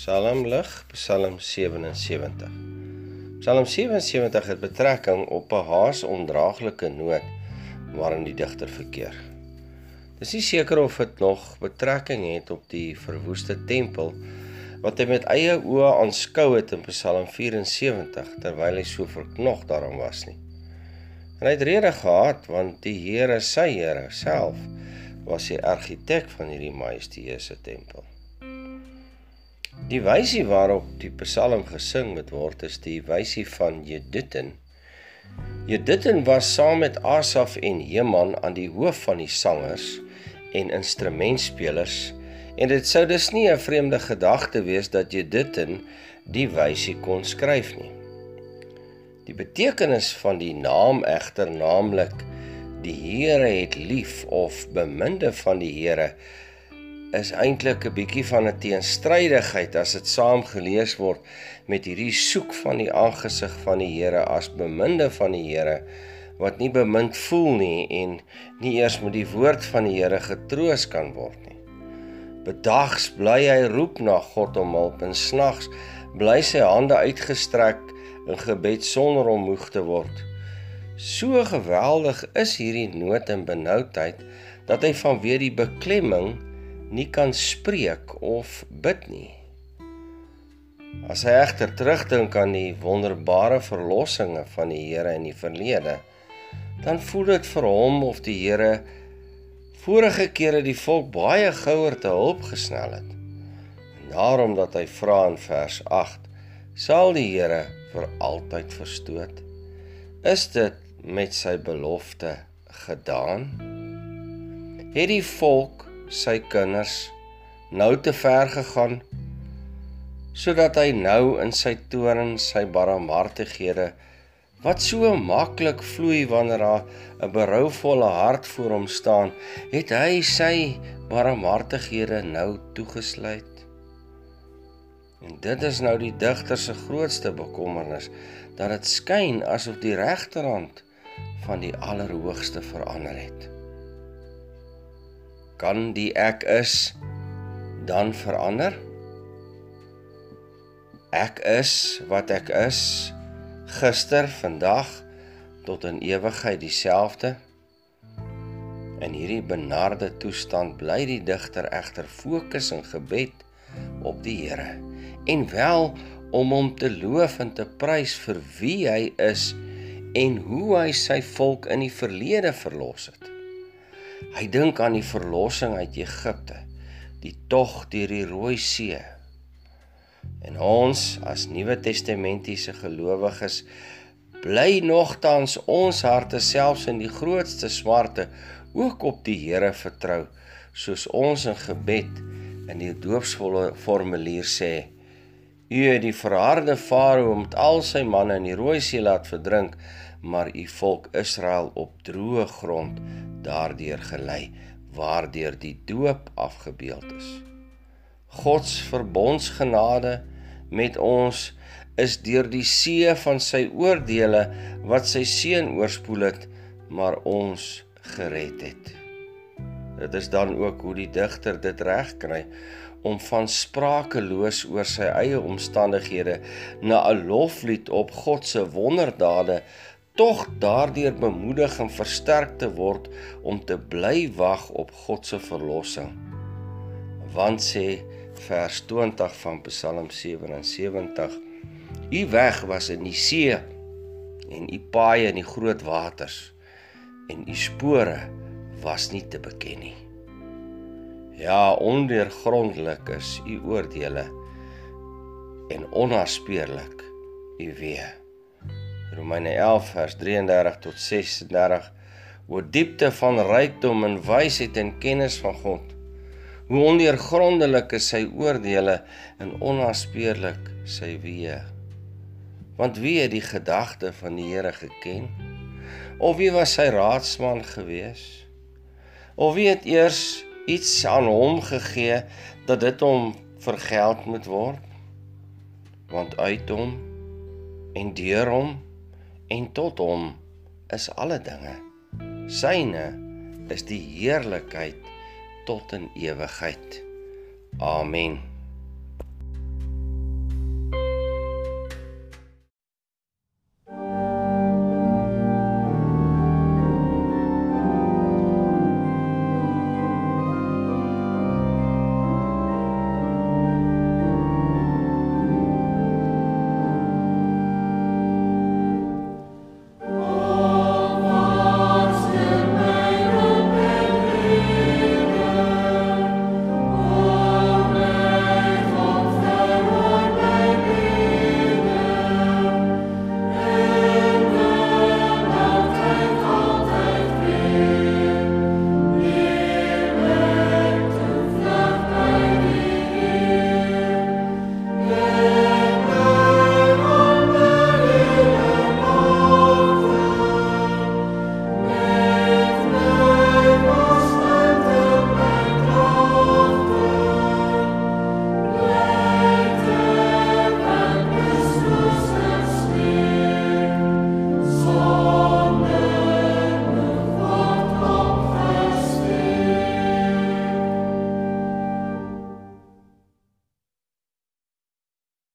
Psalm lig, Psalm 77. Psalm 77 het betrekking op 'n haas ondraaglike nood waarin die digter verkeer. Dis nie seker of dit nog betrekking het op die verwoeste tempel wat hy met eie oë aanskou het in Psalm 74 terwyl hy so verknog daaraan was nie. En hy het rede gehad want die Here, sy Here self, was die argitek van hierdie majestueuse tempel. Die wysie waarop die Psalm gesing moet word is die wysie van Jeduthun. Jeduthun was saam met Asaf en Heman aan die hoof van die sangers en instrumentspelers en dit sou dus nie 'n vreemde gedagte wees dat Jeduthun die wysie kon skryf nie. Die betekenis van die naam egter naamlik die Here het lief of beminde van die Here is eintlik 'n bietjie van 'n teenstrydigheid as dit saam gelees word met hierdie soek van die aangesig van die Here as beminde van die Here wat nie bemind voel nie en nie eers met die woord van die Here getroos kan word nie. Bedags bly hy roep na God om hulp en snags bly sy hande uitgestrek in gebed sonder om moeg te word. So geweldig is hierdie nood en benoudheid dat hy vanweë die beklemming nie kan spreek of bid nie. As hy egter terugdink aan die wonderbare verlossinge van die Here in die verlede, dan voel dit vir hom of die Here vorige kere die volk baie gouer te hulp gesnel het. En daarom dat hy vra in vers 8: Sal die Here vir altyd verstoot? Is dit met sy belofte gedaan? Het die volk sy kinders nou te ver gegaan sodat hy nou in sy toorn sy barmhartighede wat so maklik vloei wanneer daar 'n berouvolle hart voor hom staan het hy sy barmhartighede nou toegesluit. En dit is nou die digter se grootste bekommernis dat dit skyn asof die regterhand van die allerhoogste verander het kan die ek is dan verander? Ek is wat ek is gister, vandag tot in ewigheid dieselfde. In hierdie benarde toestand bly die digter egter fokus in gebed op die Here en wel om hom te loof en te prys vir wie hy is en hoe hy sy volk in die verlede verlos het. Hy dink aan die verlossing uit Egipte, die tog deur die Rooi See. En ons as Nuwe Testamentiese gelowiges bly nogtans ons harte selfs in die grootste smarte ook op die Here vertrou, soos ons in gebed in die doopsvolle formulier sê: U het die verharde Farao met al sy manne in die Rooi See laat verdrink, maar u volk Israel op droë grond daardeur gelei waardeur die doop afgebeeld is. God se verbondsgenade met ons is deur die see van sy oordeele wat sy seun oorspoel het, maar ons gered het. Dit is dan ook hoe die digter dit regkry om van sprakeloos oor sy eie omstandighede na 'n loflied op God se wonderdade tog daardeur bemoedig en versterk te word om te bly wag op God se verlossing. Want sê vers 20 van Psalm 77: U weg was in die see en u paaie in die groot waters en u spore was nie te beken nie. Ja, ondeurgrondelik is u oordeele en onnaspeurlik u weë. Romeine 11 vers 33 tot 36 oor diepte van rykdom en wysheid en kennis van God. Hoe ondeurgrondelik is sy oordeele en onnaspeurlik sy weë. Want wie het die gedagte van die Here geken? Of wie was sy raadsman gewees? Of wie het eers iets aan hom gegee dat dit hom vergeld moet word? Want uit hom en deur hom en tot hom is alle dinge. Syne is die heerlikheid tot in ewigheid. Amen.